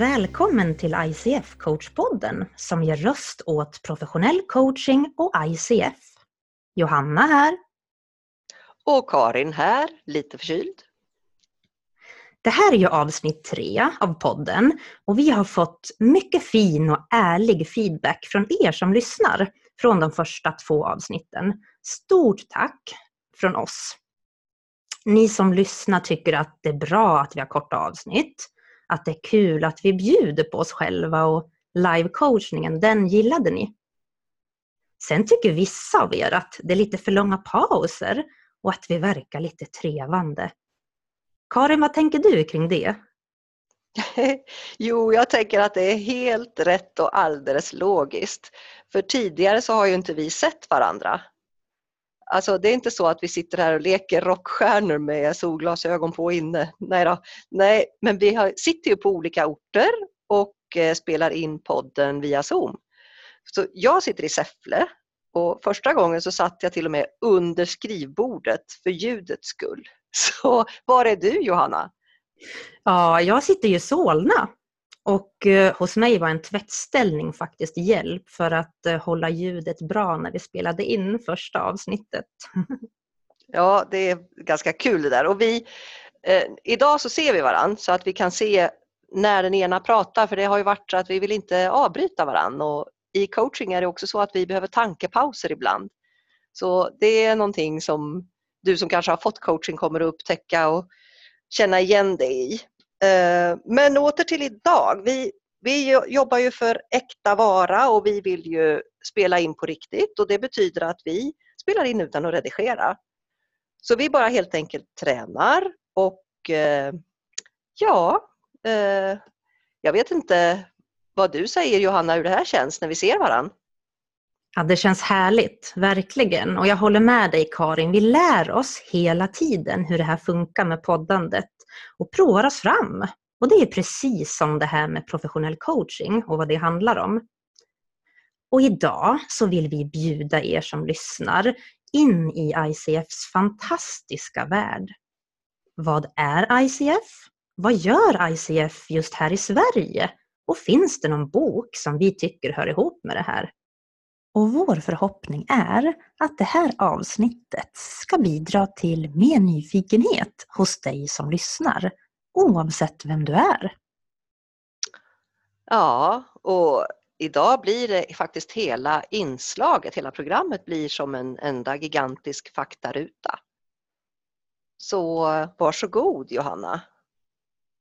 Välkommen till ICF coachpodden som ger röst åt professionell coaching och ICF. Johanna här. Och Karin här, lite förkyld. Det här är ju avsnitt tre av podden och vi har fått mycket fin och ärlig feedback från er som lyssnar från de första två avsnitten. Stort tack från oss! Ni som lyssnar tycker att det är bra att vi har korta avsnitt att det är kul att vi bjuder på oss själva och live-coachningen, den gillade ni. Sen tycker vissa av er att det är lite för långa pauser och att vi verkar lite trevande. Karin, vad tänker du kring det? Jo, jag tänker att det är helt rätt och alldeles logiskt. För tidigare så har ju inte vi sett varandra. Alltså det är inte så att vi sitter här och leker rockstjärnor med solglasögon på inne. Nej, då. Nej men vi har, sitter ju på olika orter och eh, spelar in podden via Zoom. Så jag sitter i Säffle och första gången så satt jag till och med under skrivbordet för ljudets skull. Så var är du Johanna? Ja, jag sitter i Solna och eh, hos mig var en tvättställning faktiskt hjälp för att eh, hålla ljudet bra när vi spelade in första avsnittet. ja, det är ganska kul det där. Och vi, eh, idag så ser vi varandra så att vi kan se när den ena pratar för det har ju varit så att vi vill inte avbryta varandra. Och I coaching är det också så att vi behöver tankepauser ibland. Så det är någonting som du som kanske har fått coaching kommer att upptäcka och känna igen dig i. Eh, men åter till idag. Vi, vi jobbar ju för äkta vara och vi vill ju spela in på riktigt och det betyder att vi spelar in utan att redigera. Så vi bara helt enkelt tränar och eh, ja, eh, jag vet inte vad du säger Johanna hur det här känns när vi ser varandra. Ja, det känns härligt, verkligen. Och jag håller med dig Karin, vi lär oss hela tiden hur det här funkar med poddandet och provar oss fram. Och det är precis som det här med professionell coaching och vad det handlar om. Och idag så vill vi bjuda er som lyssnar in i ICFs fantastiska värld. Vad är ICF? Vad gör ICF just här i Sverige? Och finns det någon bok som vi tycker hör ihop med det här? Och vår förhoppning är att det här avsnittet ska bidra till mer nyfikenhet hos dig som lyssnar, oavsett vem du är. Ja, och idag blir det faktiskt hela inslaget, hela programmet blir som en enda gigantisk faktaruta. Så varsågod Johanna.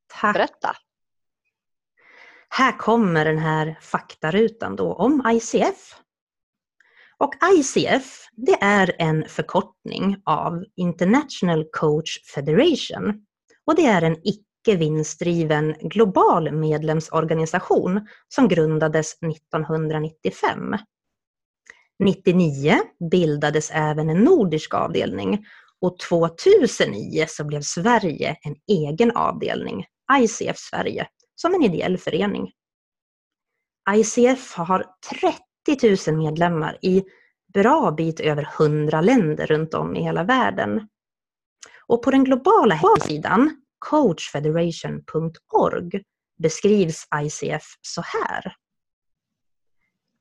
Tack. Berätta. Här kommer den här faktarutan då om ICF. Och ICF, det är en förkortning av International Coach Federation. Och det är en icke vinstdriven global medlemsorganisation som grundades 1995. 1999 bildades även en nordisk avdelning och 2009 så blev Sverige en egen avdelning, ICF Sverige, som en ideell förening. ICF har 30 000 medlemmar i bra bit över 100 länder runt om i hela världen. Och på den globala hemsidan coachfederation.org beskrivs ICF så här.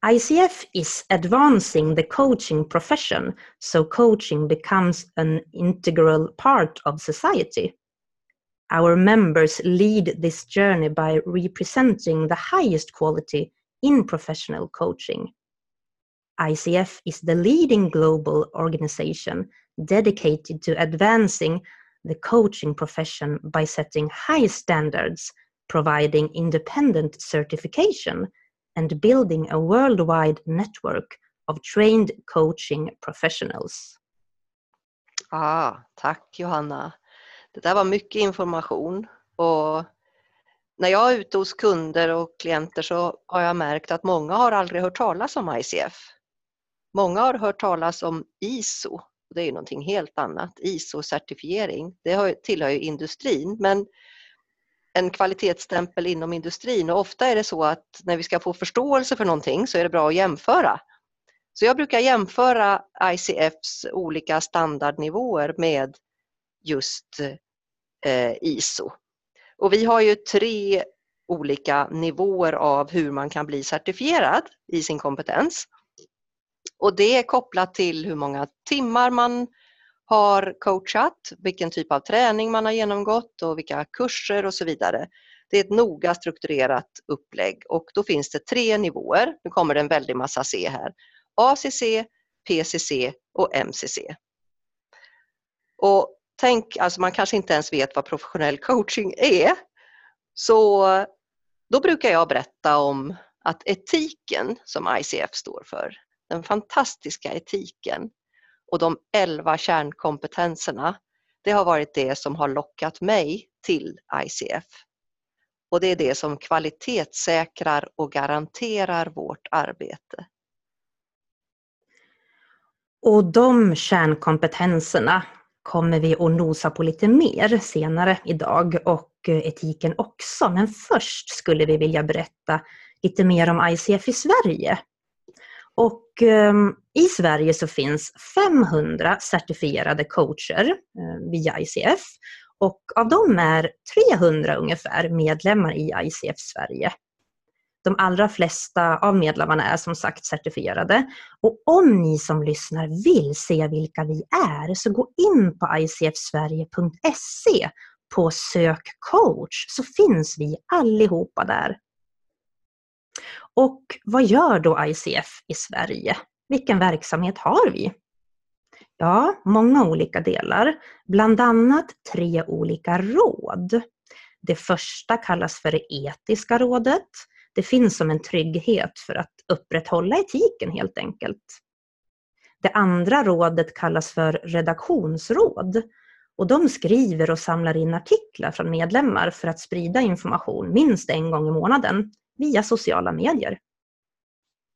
ICF is advancing the coaching profession so coaching becomes an integral part of society. Our members lead this journey by representing the highest quality in professional coaching. ICF is the leading global organization dedicated to advancing the coaching profession by setting high standards, providing independent certification, and building a worldwide network of trained coaching professionals. Ah, tack Johanna. Det där var mycket information och när jag är ute hos kunder och klienter så har jag märkt att många har aldrig hört talas om ICF. Många har hört talas om ISO. Det är ju någonting helt annat. ISO-certifiering. Det tillhör ju industrin men en kvalitetsstämpel inom industrin och ofta är det så att när vi ska få förståelse för någonting så är det bra att jämföra. Så jag brukar jämföra ICFs olika standardnivåer med just eh, ISO. Och vi har ju tre olika nivåer av hur man kan bli certifierad i sin kompetens. Och det är kopplat till hur många timmar man har coachat, vilken typ av träning man har genomgått och vilka kurser och så vidare. Det är ett noga strukturerat upplägg och då finns det tre nivåer. Nu kommer det en väldig massa C här. ACC, PCC och MCC. Och tänk, alltså man kanske inte ens vet vad professionell coaching är. Så då brukar jag berätta om att etiken som ICF står för, den fantastiska etiken och de elva kärnkompetenserna, det har varit det som har lockat mig till ICF. Och det är det som kvalitetssäkrar och garanterar vårt arbete. Och de kärnkompetenserna kommer vi att nosa på lite mer senare idag och eh, etiken också. Men först skulle vi vilja berätta lite mer om ICF i Sverige. Och ehm, i Sverige så finns 500 certifierade coacher ehm, via ICF och av dem är 300 ungefär medlemmar i ICF Sverige. De allra flesta av medlemmarna är som sagt certifierade. Och om ni som lyssnar vill se vilka vi är så gå in på icfsverige.se på Sök coach så finns vi allihopa där. Och vad gör då ICF i Sverige? Vilken verksamhet har vi? Ja, många olika delar, bland annat tre olika råd. Det första kallas för det etiska rådet. Det finns som en trygghet för att upprätthålla etiken helt enkelt. Det andra rådet kallas för redaktionsråd och de skriver och samlar in artiklar från medlemmar för att sprida information minst en gång i månaden via sociala medier.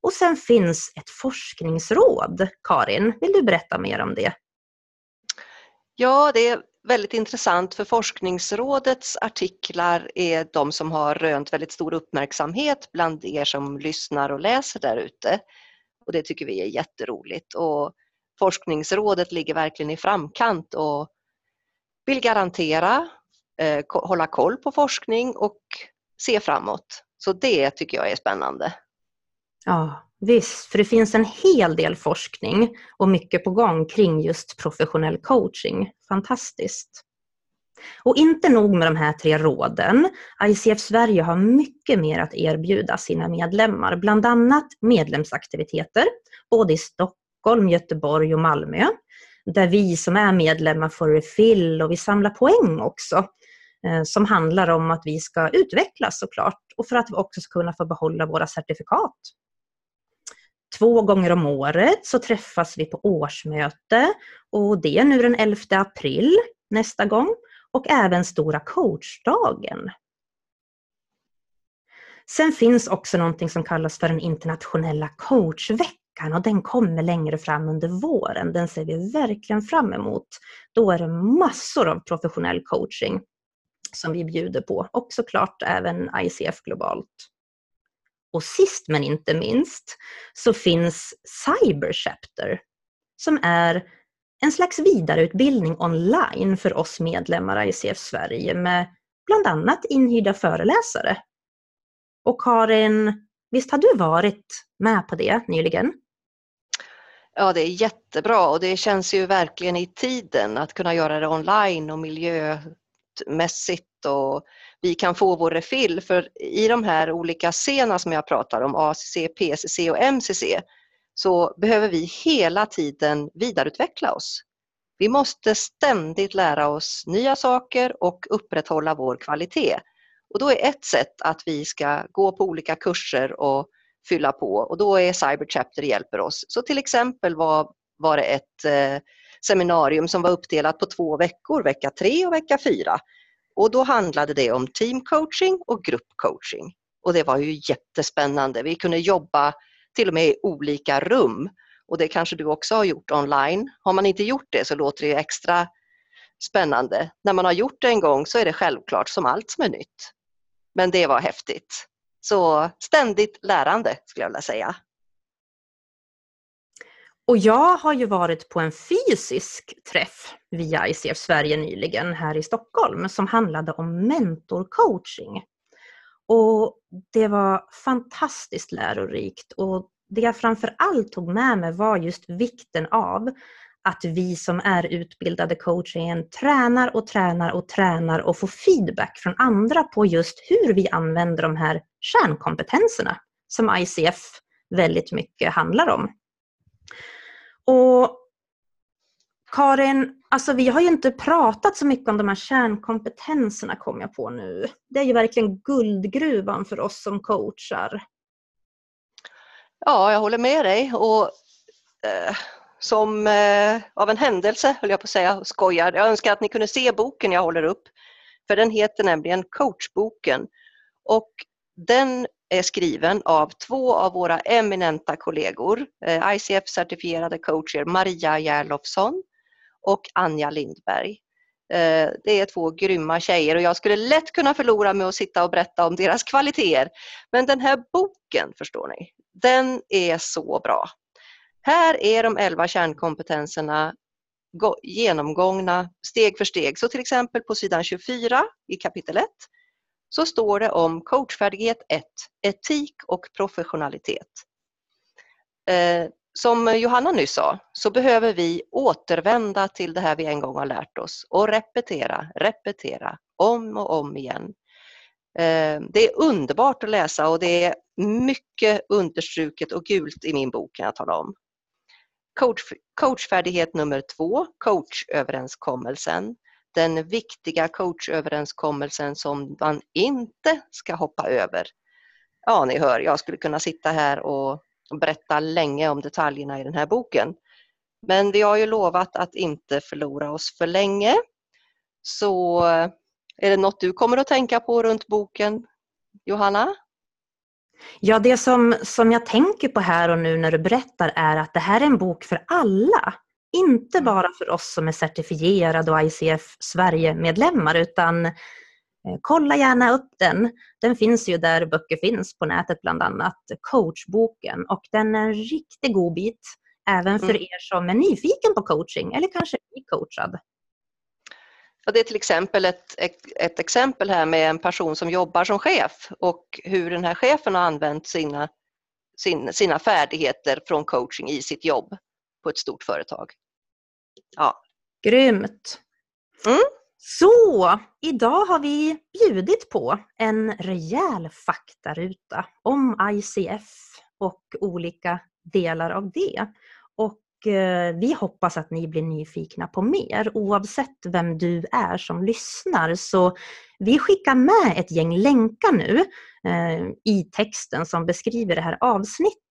Och sen finns ett forskningsråd. Karin, vill du berätta mer om det? Ja, det är väldigt intressant för forskningsrådets artiklar är de som har rönt väldigt stor uppmärksamhet bland er som lyssnar och läser där ute. Och det tycker vi är jätteroligt. Och forskningsrådet ligger verkligen i framkant och vill garantera, eh, hålla koll på forskning och se framåt. Så det tycker jag är spännande. Ja, visst, för det finns en hel del forskning och mycket på gång kring just professionell coaching. Fantastiskt. Och inte nog med de här tre råden. ICF Sverige har mycket mer att erbjuda sina medlemmar, bland annat medlemsaktiviteter, både i Stockholm, Göteborg och Malmö, där vi som är medlemmar får refill och vi samlar poäng också, Eh, som handlar om att vi ska utvecklas såklart och för att vi också ska kunna få behålla våra certifikat. Två gånger om året så träffas vi på årsmöte och det är nu den 11 april nästa gång och även Stora coachdagen. Sen finns också någonting som kallas för den internationella coachveckan och den kommer längre fram under våren. Den ser vi verkligen fram emot. Då är det massor av professionell coaching som vi bjuder på och såklart även ICF globalt. Och sist men inte minst så finns Cyber Chapter som är en slags vidareutbildning online för oss medlemmar i ICF Sverige med bland annat inhyrda föreläsare. Och Karin, visst har du varit med på det nyligen? Ja, det är jättebra och det känns ju verkligen i tiden att kunna göra det online och miljö mässigt och vi kan få vår refill. För i de här olika scenerna som jag pratar om, ACC, PCC och MCC, så behöver vi hela tiden vidareutveckla oss. Vi måste ständigt lära oss nya saker och upprätthålla vår kvalitet. Och då är ett sätt att vi ska gå på olika kurser och fylla på och då är Cyber Chapter hjälper oss. Så till exempel var, var det ett eh, seminarium som var uppdelat på två veckor, vecka tre och vecka fyra. Och då handlade det om teamcoaching och gruppcoaching. Och det var ju jättespännande. Vi kunde jobba till och med i olika rum. Och det kanske du också har gjort online. Har man inte gjort det så låter det extra spännande. När man har gjort det en gång så är det självklart som allt som är nytt. Men det var häftigt. Så ständigt lärande skulle jag vilja säga. Och jag har ju varit på en fysisk träff via ICF Sverige nyligen här i Stockholm som handlade om mentorcoaching. Och det var fantastiskt lärorikt och det jag framför allt tog med mig var just vikten av att vi som är utbildade coacher tränar och tränar och tränar och får feedback från andra på just hur vi använder de här kärnkompetenserna som ICF väldigt mycket handlar om. Och Karin, alltså vi har ju inte pratat så mycket om de här kärnkompetenserna kom jag på nu. Det är ju verkligen guldgruvan för oss som coachar. Ja, jag håller med dig. Och, eh, som eh, av en händelse, höll jag på att säga, och skojar. Jag önskar att ni kunde se boken jag håller upp. För den heter nämligen Coachboken. Och den är skriven av två av våra eminenta kollegor, eh, ICF-certifierade coacher Maria Järlofsson och Anja Lindberg. Eh, det är två grymma tjejer och jag skulle lätt kunna förlora med att sitta och berätta om deras kvaliteter. Men den här boken, förstår ni, den är så bra. Här är de elva kärnkompetenserna genomgångna steg för steg. Så till exempel på sidan 24 i kapitel 1 så står det om coachfärdighet 1, etik och professionalitet. Eh, som Johanna nyss sa så behöver vi återvända till det här vi en gång har lärt oss och repetera, repetera om och om igen. Eh, det är underbart att läsa och det är mycket understruket och gult i min bok kan jag tala om. Coach, coachfärdighet nummer två, coachöverenskommelsen. Den viktiga coachöverenskommelsen som man inte ska hoppa över. Ja, ni hör, jag skulle kunna sitta här och berätta länge om detaljerna i den här boken. Men vi har ju lovat att inte förlora oss för länge. Så är det något du kommer att tänka på runt boken, Johanna? Ja, det som, som jag tänker på här och nu när du berättar är att det här är en bok för alla. Inte mm. bara för oss som är certifierade och ICF Sverige-medlemmar utan eh, kolla gärna upp den. Den finns ju där böcker finns på nätet bland annat, coachboken och den är en riktig god bit även för mm. er som är nyfiken på coaching eller kanske är coachad. Ja, det är till exempel ett, ett, ett, exempel här med en person som jobbar som chef och hur den här chefen har använt sina, sin, sina färdigheter från coaching i sitt jobb på ett stort företag. Ja. Grymt! Mm. Så, idag har vi bjudit på en rejäl faktaruta om ICF och olika delar av det. Och Eh, vi hoppas att ni blir nyfikna på mer oavsett vem du är som lyssnar. Så vi skickar med ett gäng länkar nu eh, i texten som beskriver det här avsnittet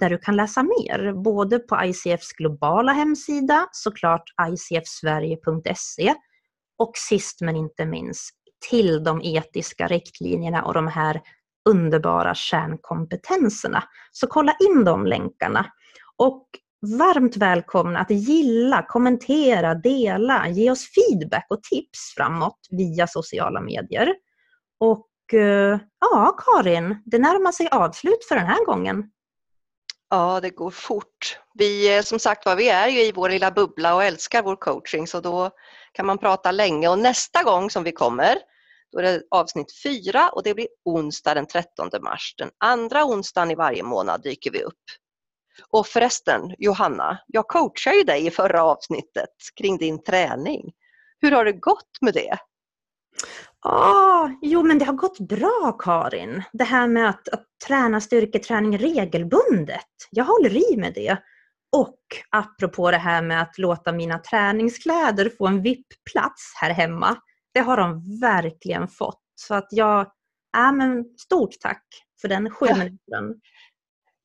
där du kan läsa mer. Både på ICFs globala hemsida, såklart icfsverige.se och sist men inte minst till de etiska riktlinjerna och de här underbara kärnkompetenserna. Så kolla in de länkarna. Och varmt välkomna att gilla, kommentera, dela, ge oss feedback och tips framåt via sociala medier. Och eh, ja, Karin, det närmar sig avslut för den här gången. Ja, det går fort. Vi, eh, som sagt var, vi är ju i vår lilla bubbla och älskar vår coaching så då kan man prata länge och nästa gång som vi kommer då är det avsnitt fyra och det blir onsdag den 13 mars. Den andra onsdagen i varje månad dyker vi upp. Och förresten, Johanna, jag coachade ju dig i förra avsnittet kring din träning. Hur har det gått med det? Ah, jo, men det har gått bra Karin. Det här med att, att träna styrketräning regelbundet. Jag håller i med det. Och apropå det här med att låta mina träningskläder få en VIP-plats här hemma. Det har de verkligen fått. Så att jag, äh, men stort tack för den sju minuten.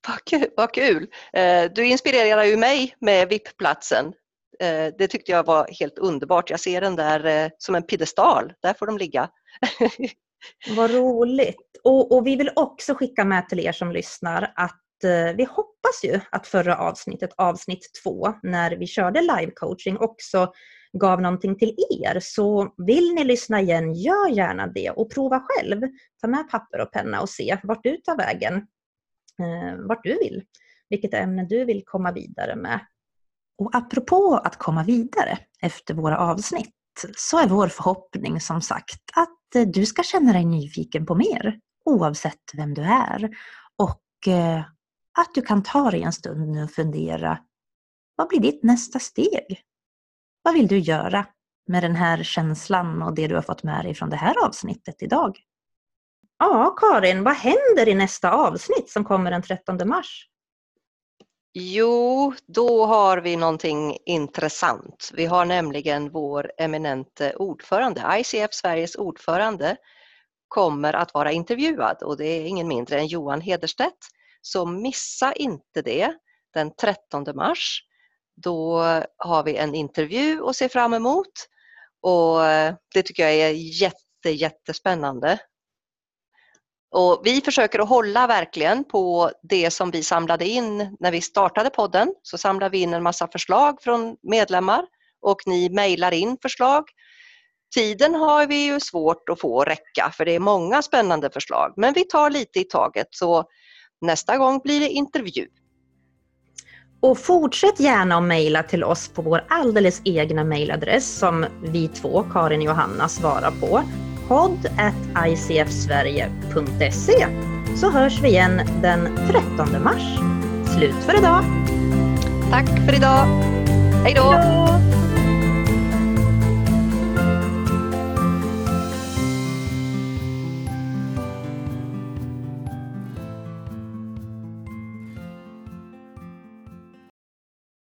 Vad kul! Vad kul. Eh, du inspirerar ju mig med VIP-platsen. Eh, det tyckte jag var helt underbart. Jag ser den där eh, som en piedestal. Där får de ligga. Vad roligt! Och, och, vi vill också skicka med till er som lyssnar att eh, vi hoppas ju att förra avsnittet, avsnitt två, när vi körde live-coaching också gav någonting till er. Så vill ni lyssna igen, gör gärna det och prova själv. Ta med papper och penna och se vart du tar vägen eh, vart du vill, vilket ämne du vill komma vidare med. Och apropå att komma vidare efter våra avsnitt så är vår förhoppning som sagt att eh, du ska känna dig nyfiken på mer oavsett vem du är. Och eh, att du kan ta dig en stund nu och fundera, vad blir ditt nästa steg? Vad vill du göra med den här känslan och det du har fått med dig från det här avsnittet idag? Ja, Karin, vad händer i nästa avsnitt som kommer den 13 mars? Jo, då har vi någonting intressant. Vi har nämligen vår eminente ordförande, ICF Sveriges ordförande, kommer att vara intervjuad och det är ingen mindre än Johan Hederstedt. Så missa inte det den 13 mars. Då har vi en intervju att se fram emot och det tycker jag är jätte, jättespännande. Och vi försöker att hålla verkligen på det som vi samlade in när vi startade podden. Så samlar vi in en massa förslag från medlemmar och ni mejlar in förslag. Tiden har vi ju svårt att få räcka för det är många spännande förslag men vi tar lite i taget så nästa gång blir det intervju. Och fortsätt gärna att mejla till oss på vår alldeles egna mejladress som vi två, Karin och Johanna, svarar på podd icfsverige.se så hörs vi igen den 13 mars. Slut för idag! Tack för idag! Hej då!